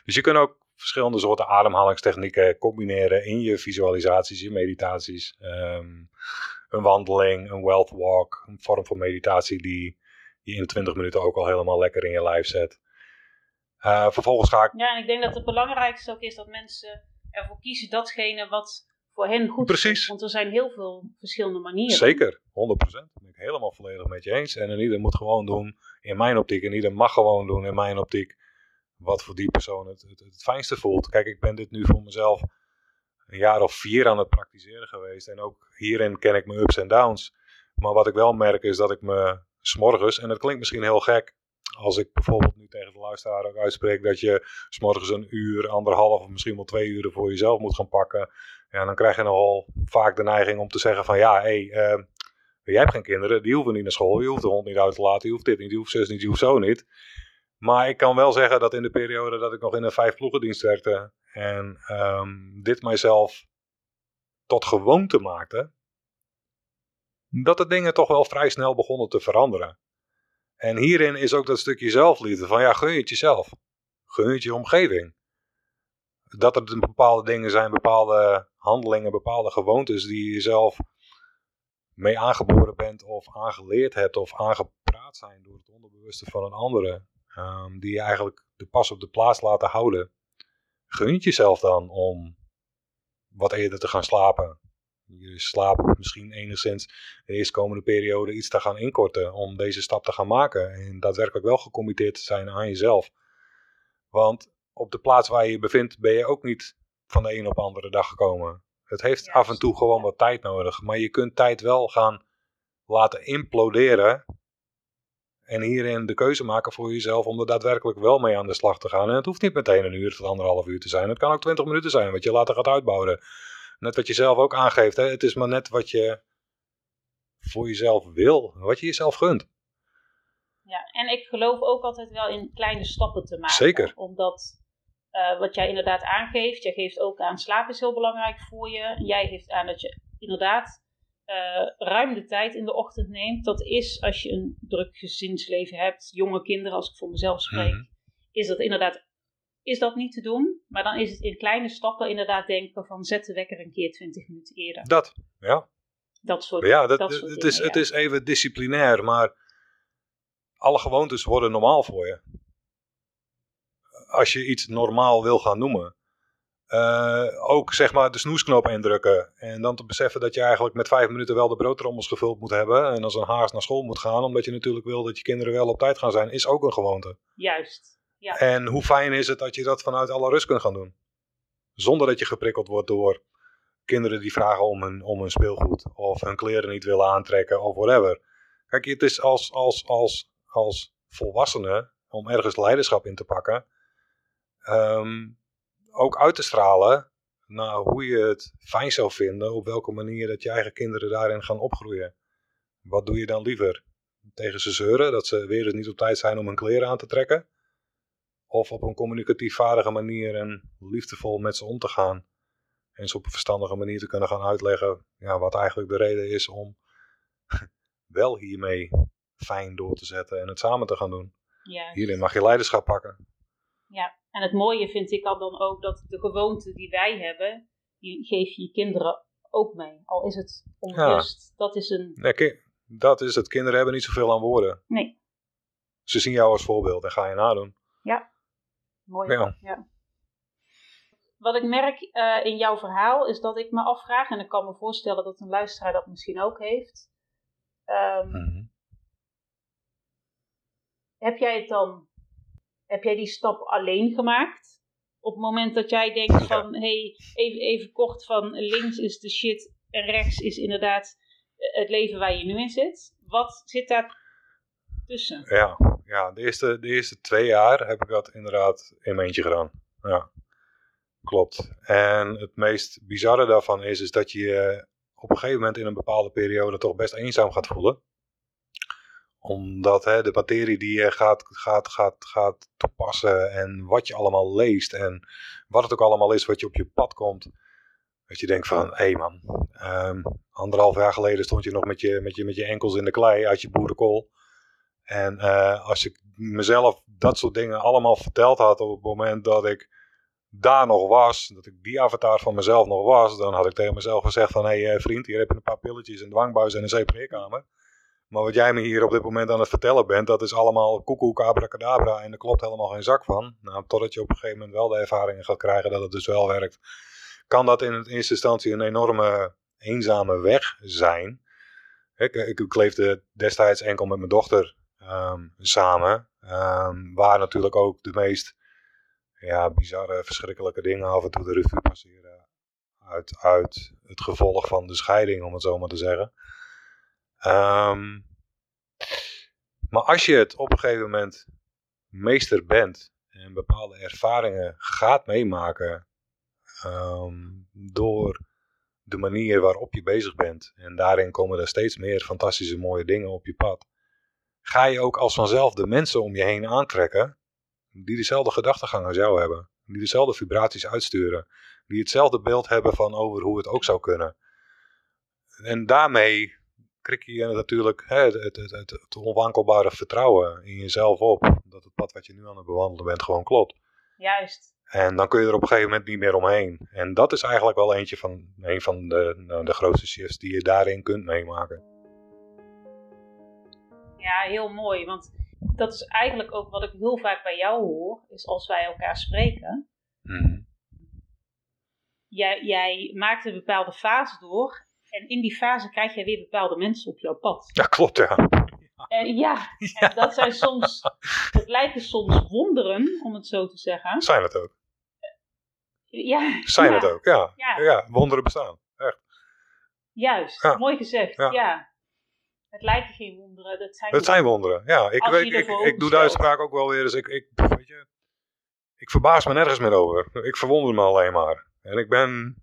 Speaker 3: Dus je kunt ook verschillende soorten ademhalingstechnieken combineren in je visualisaties, je meditaties. Um, een wandeling, een wealth walk, een vorm van meditatie die die in 20 minuten ook al helemaal lekker in je lijf zet. Uh, vervolgens ga ik...
Speaker 1: Ja, en ik denk dat het belangrijkste ook is dat mensen ervoor kiezen datgene wat voor hen goed
Speaker 3: Precies.
Speaker 1: is. Want er zijn heel veel verschillende manieren.
Speaker 3: Zeker, 100%. Dat ben ik helemaal volledig met je eens. En ieder moet gewoon doen, in mijn optiek, en ieder mag gewoon doen in mijn optiek, wat voor die persoon het, het, het fijnste voelt. Kijk, ik ben dit nu voor mezelf een jaar of vier aan het praktiseren geweest. En ook hierin ken ik mijn ups en downs. Maar wat ik wel merk is dat ik me s'morgens, en dat klinkt misschien heel gek, als ik bijvoorbeeld nu tegen de luisteraar ook uitspreek dat je s'morgens een uur, anderhalf of misschien wel twee uren voor jezelf moet gaan pakken. Ja, dan krijg je nogal vaak de neiging om te zeggen van ja, hé, hey, uh, jij hebt geen kinderen, die hoeven niet naar school, je hoeft de hond niet uit te laten, je hoeft dit niet, je hoeft zus niet, je hoeft zo niet. Maar ik kan wel zeggen dat in de periode dat ik nog in een vijf ploegendienst werkte en um, dit mijzelf tot gewoonte maakte, dat de dingen toch wel vrij snel begonnen te veranderen. En hierin is ook dat stukje zelfliefde van ja, gun je het jezelf. Gun je het je omgeving. Dat er bepaalde dingen zijn, bepaalde handelingen, bepaalde gewoontes die je zelf mee aangeboren bent of aangeleerd hebt of aangepraat zijn door het onderbewuste van een andere. Um, die je eigenlijk de pas op de plaats laten houden. Gun het jezelf dan om wat eerder te gaan slapen je slaap misschien enigszins de eerstkomende periode iets te gaan inkorten om deze stap te gaan maken. En daadwerkelijk wel gecommitteerd te zijn aan jezelf. Want op de plaats waar je je bevindt ben je ook niet van de een op de andere dag gekomen. Het heeft af en toe gewoon wat tijd nodig. Maar je kunt tijd wel gaan laten imploderen. En hierin de keuze maken voor jezelf om er daadwerkelijk wel mee aan de slag te gaan. En het hoeft niet meteen een uur tot anderhalf uur te zijn. Het kan ook twintig minuten zijn wat je later gaat uitbouwen net wat je zelf ook aangeeft. Hè? Het is maar net wat je voor jezelf wil. Wat je jezelf gunt.
Speaker 1: Ja, en ik geloof ook altijd wel in kleine stappen te maken.
Speaker 3: Zeker.
Speaker 1: Omdat uh, wat jij inderdaad aangeeft, jij geeft ook aan slaap is heel belangrijk voor je. Jij geeft aan dat je inderdaad uh, ruim de tijd in de ochtend neemt. Dat is als je een druk gezinsleven hebt, jonge kinderen, als ik voor mezelf spreek, mm -hmm. is dat inderdaad is dat niet te doen. Maar dan is het in kleine stappen inderdaad denken van zet de wekker een keer 20 minuten eerder.
Speaker 3: Dat, ja.
Speaker 1: Dat soort
Speaker 3: Ja, dat, dat soort het, dingen, is, ja. het is even disciplinair, maar alle gewoontes worden normaal voor je. Als je iets normaal wil gaan noemen, uh, ook zeg maar de snoesknop indrukken. En dan te beseffen dat je eigenlijk met vijf minuten wel de broodtrommels gevuld moet hebben. En als een haast naar school moet gaan, omdat je natuurlijk wil dat je kinderen wel op tijd gaan zijn, is ook een gewoonte.
Speaker 1: Juist. Ja.
Speaker 3: En hoe fijn is het dat je dat vanuit alle rust kunt gaan doen. Zonder dat je geprikkeld wordt door kinderen die vragen om hun, om hun speelgoed. Of hun kleren niet willen aantrekken of whatever. Kijk, het is als, als, als, als volwassene, om ergens leiderschap in te pakken, um, ook uit te stralen naar hoe je het fijn zou vinden, op welke manier dat je eigen kinderen daarin gaan opgroeien. Wat doe je dan liever? Tegen ze zeuren dat ze weer eens niet op tijd zijn om hun kleren aan te trekken? Of op een communicatief vaardige manier en liefdevol met ze om te gaan? En ze op een verstandige manier te kunnen gaan uitleggen ja, wat eigenlijk de reden is om wel hiermee fijn door te zetten en het samen te gaan doen.
Speaker 1: Ja.
Speaker 3: Hierin mag je leiderschap pakken.
Speaker 1: Ja, en het mooie vind ik dan ook dat de gewoonte die wij hebben, die geef je je kinderen ook mee. Al is het onbewust. Dat is een...
Speaker 3: Nee, dat is het. Kinderen hebben niet zoveel aan woorden.
Speaker 1: Nee.
Speaker 3: Ze zien jou als voorbeeld en ga je nadoen.
Speaker 1: Ja, mooi. Ja. Wat ik merk uh, in jouw verhaal is dat ik me afvraag, en ik kan me voorstellen dat een luisteraar dat misschien ook heeft. Um, mm Heb jij het dan heb jij die stap alleen gemaakt? Op het moment dat jij denkt van, hé, hey, even, even kort van links is de shit en rechts is inderdaad eh, het leven waar je nu in zit. Wat zit daar tussen?
Speaker 3: Ja, ja de, eerste, de eerste twee jaar heb ik dat inderdaad in mijn eentje gedaan. Ja, klopt. En het meest bizarre daarvan is, is dat je je op een gegeven moment in een bepaalde periode toch best eenzaam gaat voelen omdat hè, de materie die je gaat, gaat, gaat, gaat toepassen en wat je allemaal leest en wat het ook allemaal is wat je op je pad komt. Dat je denkt van, hé hey man, um, anderhalf jaar geleden stond je nog met je, met, je, met je enkels in de klei uit je boerenkool. En uh, als ik mezelf dat soort dingen allemaal verteld had op het moment dat ik daar nog was, dat ik die avatar van mezelf nog was, dan had ik tegen mezelf gezegd van, hé hey, eh, vriend, hier heb je een paar pilletjes, een dwangbuis en een zeepreerkamer. Maar wat jij me hier op dit moment aan het vertellen bent, dat is allemaal koekoek, abracadabra en er klopt helemaal geen zak van. Nou, totdat je op een gegeven moment wel de ervaringen gaat krijgen dat het dus wel werkt, kan dat in eerste instantie een enorme eenzame weg zijn. Ik, ik, destijds enkel met mijn dochter um, samen, um, waar natuurlijk ook de meest ja, bizarre, verschrikkelijke dingen af en toe de revue passeren uit, uit het gevolg van de scheiding, om het zo maar te zeggen. Um, maar als je het op een gegeven moment meester bent en bepaalde ervaringen gaat meemaken um, door de manier waarop je bezig bent, en daarin komen er steeds meer fantastische mooie dingen op je pad, ga je ook als vanzelf de mensen om je heen aantrekken die dezelfde gedachtegang als jou hebben, die dezelfde vibraties uitsturen, die hetzelfde beeld hebben van over hoe het ook zou kunnen. En daarmee krik je natuurlijk hè, het, het, het, het, onwankelbare vertrouwen in jezelf op. Dat het pad wat je nu aan het bewandelen bent gewoon klopt.
Speaker 1: Juist.
Speaker 3: En dan kun je er op een gegeven moment niet meer omheen. En dat is eigenlijk wel eentje van, een van de, nou, de grootste shifts die je daarin kunt meemaken.
Speaker 1: Ja, heel mooi. Want dat is eigenlijk ook wat ik heel vaak bij jou hoor. Is als wij elkaar spreken. Mm. Jij, jij maakt een bepaalde fase door. En in die fase krijg je weer bepaalde mensen op jouw pad.
Speaker 3: Ja, klopt, ja.
Speaker 1: En ja, En dat zijn soms, het lijken soms wonderen, om het zo te zeggen.
Speaker 3: Zijn het ook.
Speaker 1: Ja.
Speaker 3: Zijn het ook, ja. ja. wonderen bestaan, echt.
Speaker 1: Juist, mooi gezegd, ja. Het lijken geen wonderen, dat zijn
Speaker 3: Het zijn wonderen, ja. Ik, weet, ik, ik, doe de uitspraak ook wel weer eens. Ik, ik, weet je, ik verbaas me nergens meer over. Ik verwonder me alleen maar. En ik ben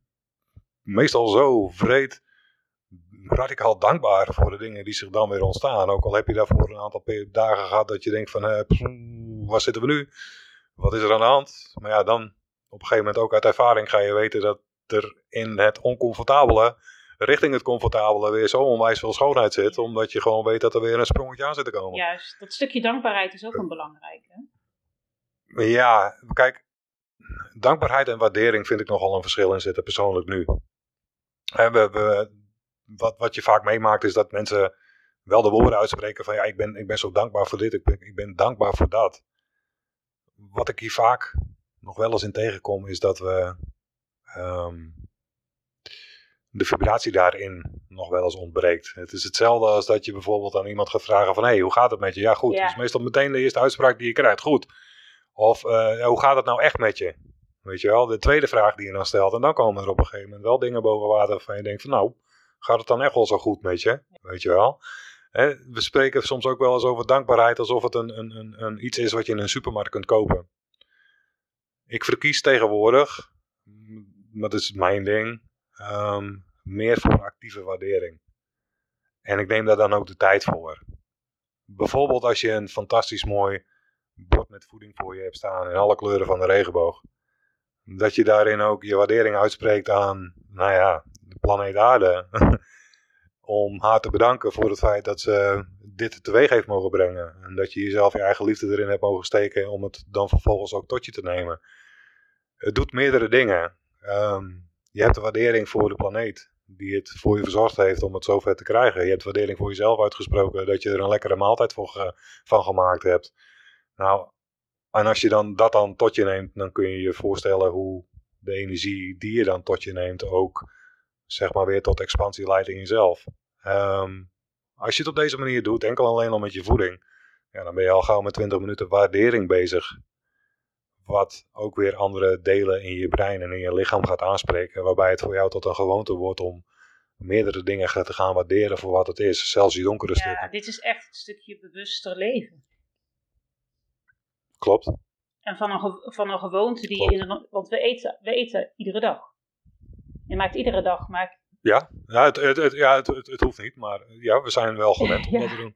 Speaker 3: meestal zo vreed radicaal dankbaar voor de dingen die zich dan weer ontstaan. Ook al heb je daarvoor een aantal dagen gehad dat je denkt van, uh, waar zitten we nu? Wat is er aan de hand? Maar ja, dan op een gegeven moment ook uit ervaring ga je weten dat er in het oncomfortabele richting het comfortabele weer zo onwijs veel schoonheid zit. Omdat je gewoon weet dat er weer een sprongetje aan zit te komen.
Speaker 1: Juist, dat stukje dankbaarheid is ook een belangrijke.
Speaker 3: Ja, kijk, dankbaarheid en waardering vind ik nogal een verschil in zitten persoonlijk nu. we, we, wat, wat je vaak meemaakt is dat mensen wel de woorden uitspreken van ja, ik ben, ik ben zo dankbaar voor dit, ik ben, ik ben dankbaar voor dat. Wat ik hier vaak nog wel eens in tegenkom is dat we ehm, de vibratie daarin nog wel eens ontbreekt. Het is hetzelfde als dat je bijvoorbeeld aan iemand gaat vragen van... hé, hey, hoe gaat het met je? Ja, goed. Ja. Dat is meestal meteen de eerste uitspraak die je krijgt. Goed. Of uh, hoe gaat het nou echt met je? Weet je wel, de tweede vraag die je dan stelt. En dan komen er op een gegeven moment wel dingen boven water waarvan je denkt van... nou, gaat het dan echt wel zo goed met je? Weet je wel? we spreken soms ook wel eens over dankbaarheid alsof het een, een, een, een, iets is wat je in een supermarkt kunt kopen. Ik verkies tegenwoordig, dat is mijn ding, ehm, meer voor actieve waardering. En ik neem daar dan ook de tijd voor. Bijvoorbeeld als je een fantastisch mooi bord met voeding voor je hebt staan in alle kleuren van de regenboog. Dat je daarin ook je waardering uitspreekt aan, nou ja, planeet Aarde. om haar te bedanken voor het feit dat ze dit teweeg heeft mogen brengen. En dat je jezelf je eigen liefde erin hebt mogen steken om het dan vervolgens ook tot je te nemen. Het doet meerdere dingen. Ehm, je hebt de waardering voor de planeet die het voor je verzorgd heeft om het zover te krijgen. Je hebt waardering voor jezelf uitgesproken dat je er een lekkere maaltijd voor van gemaakt hebt. Nou, en als je dan dat dan tot je neemt, dan kun je je voorstellen hoe de energie die je dan tot je neemt ook zeg maar weer tot expansie leidt in jezelf. Ehm, als je het op deze manier doet, enkel alleen al met je voeding, ja, dan ben je al gauw met 20 minuten waardering bezig. Wat ook weer andere delen in je brein en in je lichaam gaat aanspreken. Waarbij het voor jou tot een gewoonte wordt om meerdere dingen te gaan waarderen voor wat het is. Zelfs die donkere ja, stukken.
Speaker 1: Ja, dit is echt een stukje bewuster leven.
Speaker 3: Klopt.
Speaker 1: En van een, van een gewoonte die je in Want we eten, we eten iedere dag. Je maakt iedere dag, maar...
Speaker 3: Ja, ja, het, het, het ja het, het, hoeft niet, maar ja, we zijn wel gewend om dat te doen.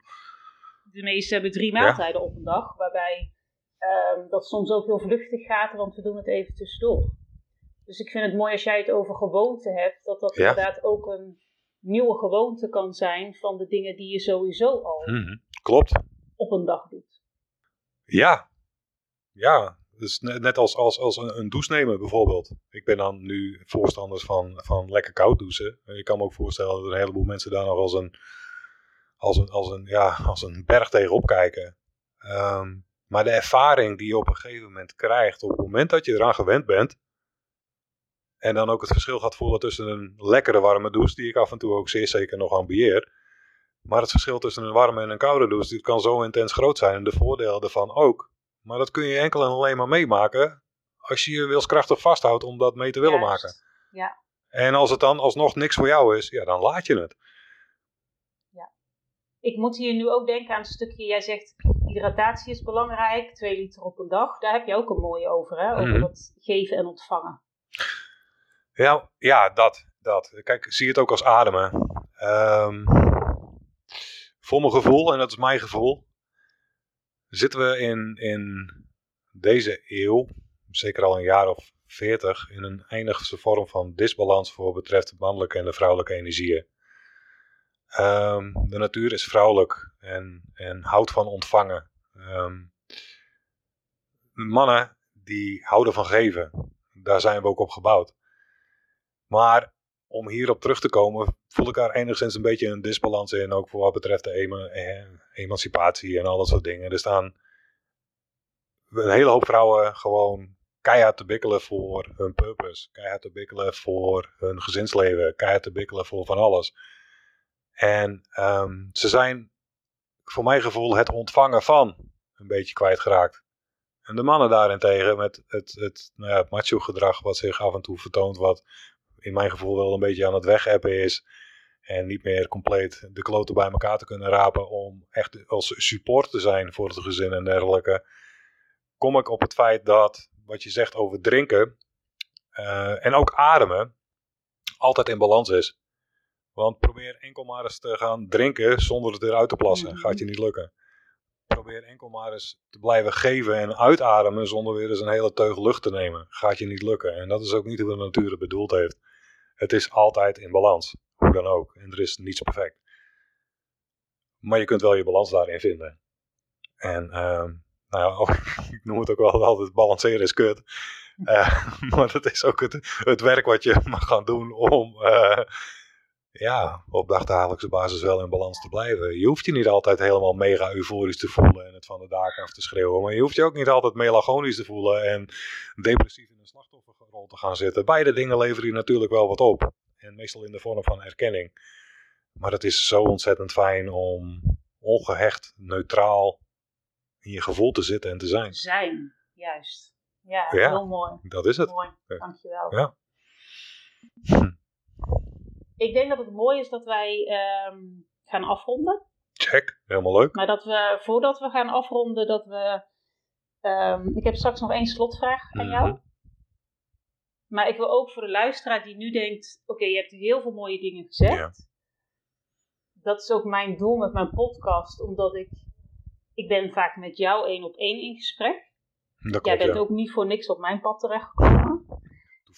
Speaker 1: De meesten hebben drie maaltijden op een dag, waarbij um, dat soms ook heel vluchtig gaat, want we doen het even tussendoor. Dus ik vind het mooi als jij het over gewoonte hebt, dat dat inderdaad ook een nieuwe gewoonte kan zijn van de dingen die je sowieso al
Speaker 3: mm Klopt.
Speaker 1: op een dag doet.
Speaker 3: Ja, ja, dus net als, als, als een, een douche nemen bijvoorbeeld. Ik ben dan nu voorstander van, van lekker koud douchen. Ik kan me ook voorstellen dat een heleboel mensen daar nog als een, als een, als een, ja, als een berg tegenop kijken. Ehm, maar de ervaring die je op een gegeven moment krijgt, op het moment dat je eraan gewend bent, en dan ook het verschil gaat voelen tussen een lekkere warme douche, die ik af en toe ook zeer zeker nog ambieer. Maar het verschil tussen een warme en een koude douche, die kan zo intens groot zijn. En de voordelen ervan ook. Maar dat kun je enkel en alleen maar meemaken als je je wilskrachtig vasthoudt om dat mee te willen maken.
Speaker 1: Ja.
Speaker 3: En als het dan alsnog niks voor jou is, ja, dan laat je het.
Speaker 1: Ja. Ik moet hier nu ook denken aan een stukje, jij zegt hydratatie is belangrijk, 2 liter op een dag. Daar heb je ook een mooie over, hè? Over mm geven en ontvangen.
Speaker 3: Ja, ja dat, dat. Kijk, zie het ook als ademen. Um, voor mijn gevoel, en dat is mijn gevoel, zitten we in, in deze eeuw, zeker al een jaar of veertig, in een eindigste vorm van disbalans voor betreft de mannelijke en de vrouwelijke energieën. Um, de natuur is vrouwelijk en, en houdt van ontvangen. Um, mannen die houden van geven. Daar zijn we ook op gebouwd. Maar om hierop terug te komen, voel ik daar enigszins een beetje een disbalans in. Ook voor wat betreft de eh, emancipatie en al dat soort dingen. Er staan een hele hoop vrouwen gewoon keihard te bikkelen voor hun purpose. Keihard te bikkelen voor hun gezinsleven. Keihard te bikkelen voor van alles. En um, ze zijn voor mijn gevoel het ontvangen van een beetje kwijtgeraakt. En de mannen daarentegen met het, het, nou ja, het macho gedrag wat zich af en toe vertoont. Wat in mijn gevoel wel een beetje aan het wegappen is. En niet meer compleet de kloten bij elkaar te kunnen rapen om echt als support te zijn voor het gezin en dergelijke. Kom ik op het feit dat wat je zegt over drinken uh, en ook ademen altijd in balans is. Want probeer enkel maar eens te gaan drinken zonder het eruit te plassen. Mhm. Gaat je niet lukken. Probeer enkel maar eens te blijven geven en uitademen zonder weer eens een hele teug lucht te nemen. Gaat je niet lukken. En dat is ook niet hoe de natuur het bedoeld heeft. Het is altijd in balans. Hoe dan ook. En er is niets perfect. Maar je kunt wel je balans daarin vinden. En uh, nou ja, ik noem het ook wel altijd balanceren is kut. Uh, maar dat is ook het, werk wat je mag gaan doen om uh, ja, op dagdagelijkse basis wel in balans te blijven. Je hoeft je niet altijd helemaal mega euforisch te voelen en het van de daken af te schreeuwen. Maar je hoeft je ook niet altijd melancholisch te voelen en depressief in een slachtofferrol te gaan zitten. Beide dingen leveren je natuurlijk wel wat op. En meestal in de vorm van erkenning. Maar het is zo ontzettend fijn om ongehecht, neutraal in je gevoel te zitten en te zijn.
Speaker 1: Zijn, juist. Ja, heel mooi.
Speaker 3: Dat is het.
Speaker 1: Mooi, dankjewel.
Speaker 3: Ja.
Speaker 1: Hm. Ik denk dat het mooi is dat wij ehm, gaan afronden.
Speaker 3: Check, helemaal leuk.
Speaker 1: Maar dat we, voordat we gaan afronden, dat we... Um, ik heb straks nog één slotvraag aan jou. Mhm. Maar ik wil ook voor de luisteraar die nu denkt: oké, je hebt heel veel mooie dingen gezegd. Dat is ook mijn doel met mijn podcast, omdat ik. Ik ben vaak met jou één op één in gesprek. Dat Jij bent ook niet voor niks op mijn pad terechtgekomen.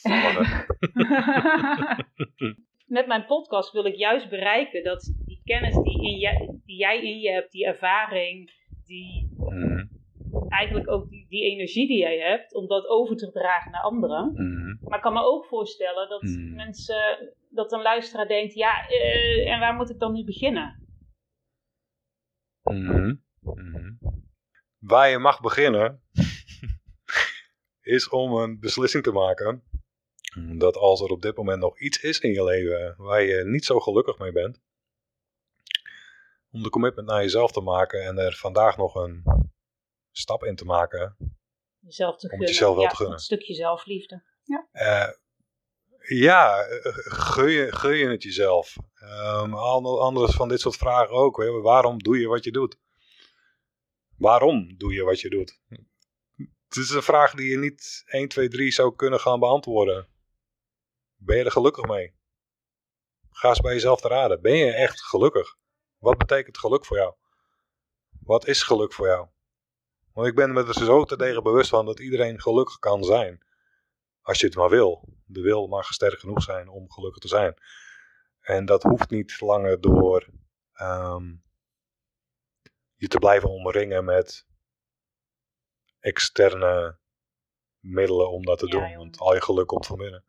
Speaker 3: Toevallig.
Speaker 1: met mijn podcast wil ik juist bereiken dat die kennis die, in je, die jij in je hebt, die ervaring, die, mhm eigenlijk ook die, die energie die jij hebt, om dat over te dragen naar anderen. Mhm. Maar ik kan me ook voorstellen dat mhm. mensen, dat een luisteraar denkt, ja, uh, en waar moet ik dan nu beginnen?
Speaker 3: Mhm. Waar je mag beginnen, is om een beslissing te maken dat als er op dit moment nog iets is in je leven waar je niet zo gelukkig mee bent, om de commitment naar jezelf te maken en er vandaag nog een stap in te maken.
Speaker 1: Jezelf te
Speaker 3: om gunnen. jezelf wel
Speaker 1: ja,
Speaker 3: te gunnen.
Speaker 1: Een stukje zelfliefde. Ja,
Speaker 3: uh, ja gun, je, gun je het jezelf. Um, anders van dit soort vragen ook. Hè. Waarom doe je wat je doet? Waarom doe je wat je doet? Het is een vraag die je niet 1, 2, 3 zou kunnen gaan beantwoorden. Ben je er gelukkig mee? Ga eens bij jezelf te raden. Ben je echt gelukkig? Wat betekent geluk voor jou? Wat is geluk voor jou? Want ik ben me er zo te bewust van dat iedereen gelukkig kan zijn. Als je het maar wil. De wil mag sterk genoeg zijn om gelukkig te zijn. En dat hoeft niet langer door ehm, je te blijven omringen met externe middelen om dat te doen. Want al je geluk komt van binnen.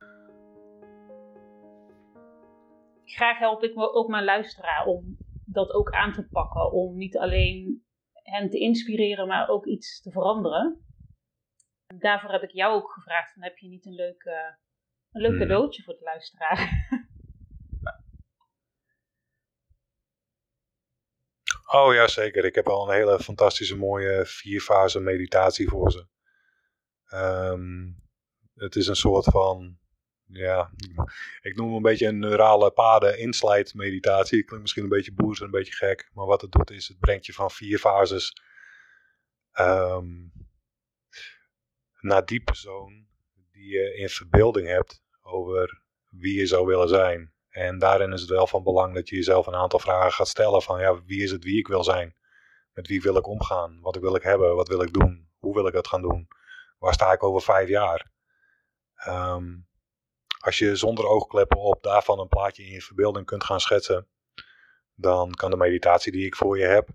Speaker 1: Graag help ik me ook mijn luisteraar om dat ook aan te pakken. Om niet alleen hen te inspireren, maar ook iets te veranderen. En daarvoor heb ik jou ook gevraagd: van, heb je niet een leuk, een leuk hmm. cadeautje voor de luisteraar?
Speaker 3: Oh ja, zeker. Ik heb al een hele fantastische mooie vierfase meditatie voor ze. Um, het is een soort van ja, ik noem hem een beetje een neurale paden inslijt meditatie. Klinkt misschien een beetje boers en een beetje gek. Maar wat het doet is, het brengt je van vier fases um, naar die persoon die je in verbeelding hebt over wie je zou willen zijn. En daarin is het wel van belang dat je jezelf een aantal vragen gaat stellen van ja, wie is het wie ik wil zijn? Met wie wil ik omgaan? Wat wil ik hebben? Wat wil ik doen? Hoe wil ik dat gaan doen? Waar sta ik over vijf jaar? Um, als je zonder oogkleppen op daarvan een plaatje in je verbeelding kunt gaan schetsen, dan kan de meditatie die ik voor je heb.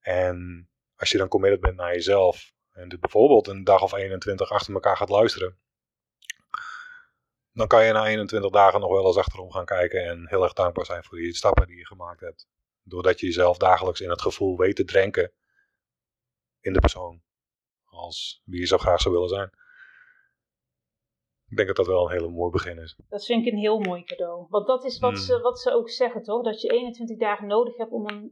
Speaker 3: En als je dan committed bent naar jezelf en dit bijvoorbeeld een dag of 21 achter elkaar gaat luisteren, dan kan je na 21 dagen nog wel eens achterom gaan kijken en heel erg dankbaar zijn voor die stappen die je gemaakt hebt. Doordat je jezelf dagelijks in het gevoel weet te drenken in de persoon als wie je zo graag zou willen zijn. Ik denk dat dat wel een hele mooi begin is.
Speaker 1: Dat vind ik een heel mooi cadeau. Want dat is wat, hmm. ze, wat ze ook zeggen, toch? Dat je 21 dagen nodig hebt om, een,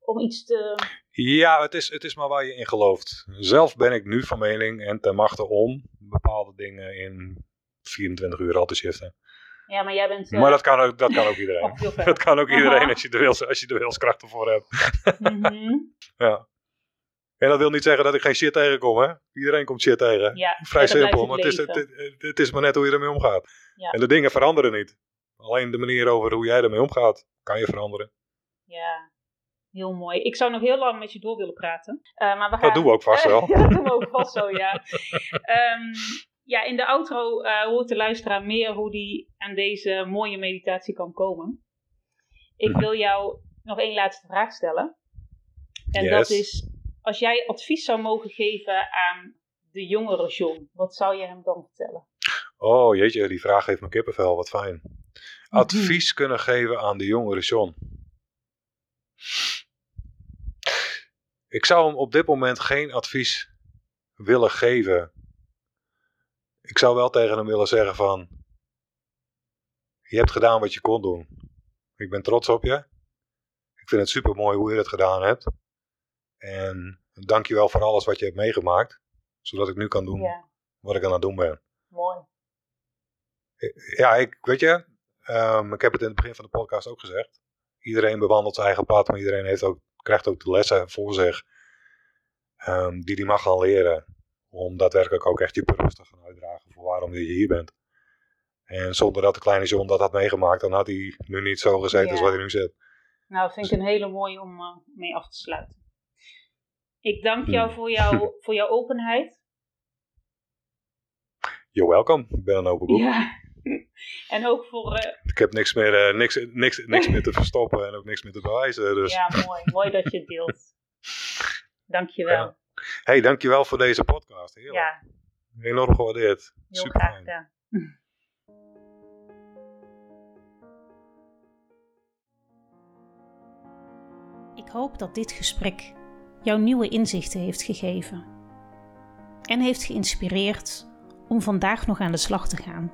Speaker 1: om iets te...
Speaker 3: Ja, het is, het is maar waar je in gelooft. Zelf ben ik nu van mening en ten machte om bepaalde dingen in 24 uur al te shiften.
Speaker 1: Ja, maar jij bent...
Speaker 3: maar dat kan ook, dat kan ook iedereen. dat kan ook iedereen als je de, wils, als je de wilskracht ervoor hebt. Mm ja. En dat wil niet zeggen dat ik geen shit tegenkom, hè? Iedereen komt shit tegen.
Speaker 1: Ja,
Speaker 3: Vrij simpel, maar het is, het, het, is maar net hoe je ermee omgaat. Ja. En de dingen veranderen niet. Alleen de manier over hoe jij ermee omgaat, kan je veranderen.
Speaker 1: Ja, heel mooi. Ik zou nog heel lang met je door willen praten. Uh, maar we gaan...
Speaker 3: Dat doen we ook vast wel.
Speaker 1: dat doen we ook vast zo, ja. um, ja, in de outro uh, hoort de luisteraar meer hoe die aan deze mooie meditatie kan komen. Ik mhm. wil jou nog één laatste vraag stellen. En yes. dat is, als jij advies zou mogen geven aan de jongere John, wat zou je hem dan vertellen?
Speaker 3: Oh jeetje, die vraag heeft mijn kippenvel, wat fijn. advies kunnen geven aan de jongere John? Ik zou hem op dit moment geen advies willen geven. Ik zou wel tegen hem willen zeggen van... Je hebt gedaan wat je kon doen. Ik ben trots op je. Ik vind het super mooi hoe je het gedaan hebt. En dank je wel voor alles wat je hebt meegemaakt. Zodat ik nu kan doen wat ik aan het doen ben.
Speaker 5: Mooi.
Speaker 3: Ja, ik, weet je, ehm, ik heb het in het begin van de podcast ook gezegd. Iedereen bewandelt zijn eigen pad, maar iedereen heeft ook, krijgt ook de lessen voor zich. Um, die die mag gaan leren. Om daadwerkelijk ook echt je purpose te gaan uitdragen voor waarom je hier bent. En zonder dat de kleine John dat had meegemaakt, dan had hij nu niet zo gezeten als wat hij nu zit.
Speaker 5: Nou, vind ik een hele mooie om uh, mee af te sluiten. Ik dank jou hmm. voor, jou, voor jouw openheid.
Speaker 3: You're welcome. Ik ben een open boek.
Speaker 5: Ja. En ook voor... Uh...
Speaker 3: Ik heb niks meer, uh, niks, niks, niks meer te verstoppen en ook niks meer te bewijzen. Dus.
Speaker 5: Ja, mooi. mooi dat je het deelt. Dankjewel. Ja.
Speaker 3: hey, dankjewel voor deze podcast. Heerlijk. Ja. Enorm gewaardeerd.
Speaker 5: Heel Super graag gedaan.
Speaker 1: Ik hoop dat dit gesprek jou nieuwe inzichten heeft gegeven en heeft geïnspireerd om vandaag nog aan de slag te gaan.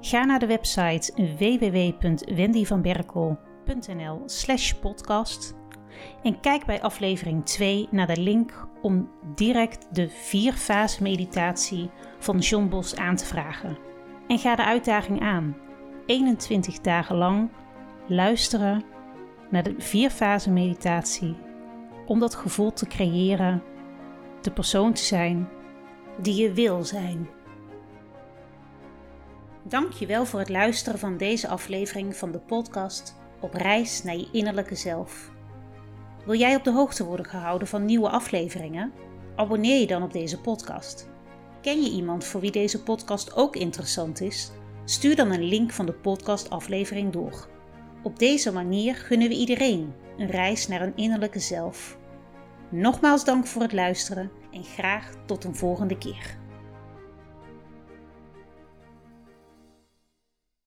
Speaker 1: Ga naar de website www.wendyvanberkel.nl/podcast en kijk bij aflevering 2 naar de link om direct de vier fase meditatie van John Bos aan te vragen. En ga de uitdaging aan. 21 dagen lang luisteren naar de vier fase meditatie om dat gevoel te creëren, de persoon te zijn die je wil zijn. Dank je wel voor het luisteren van deze aflevering van de podcast Op reis naar je innerlijke zelf. Wil jij op de hoogte worden gehouden van nieuwe afleveringen? Abonneer je dan op deze podcast. Ken je iemand voor wie deze podcast ook interessant is? Stuur dan een link van de podcastaflevering door. Op deze manier gunnen we iedereen een reis naar een innerlijke zelf. Nogmaals dank voor het luisteren en graag tot een volgende keer.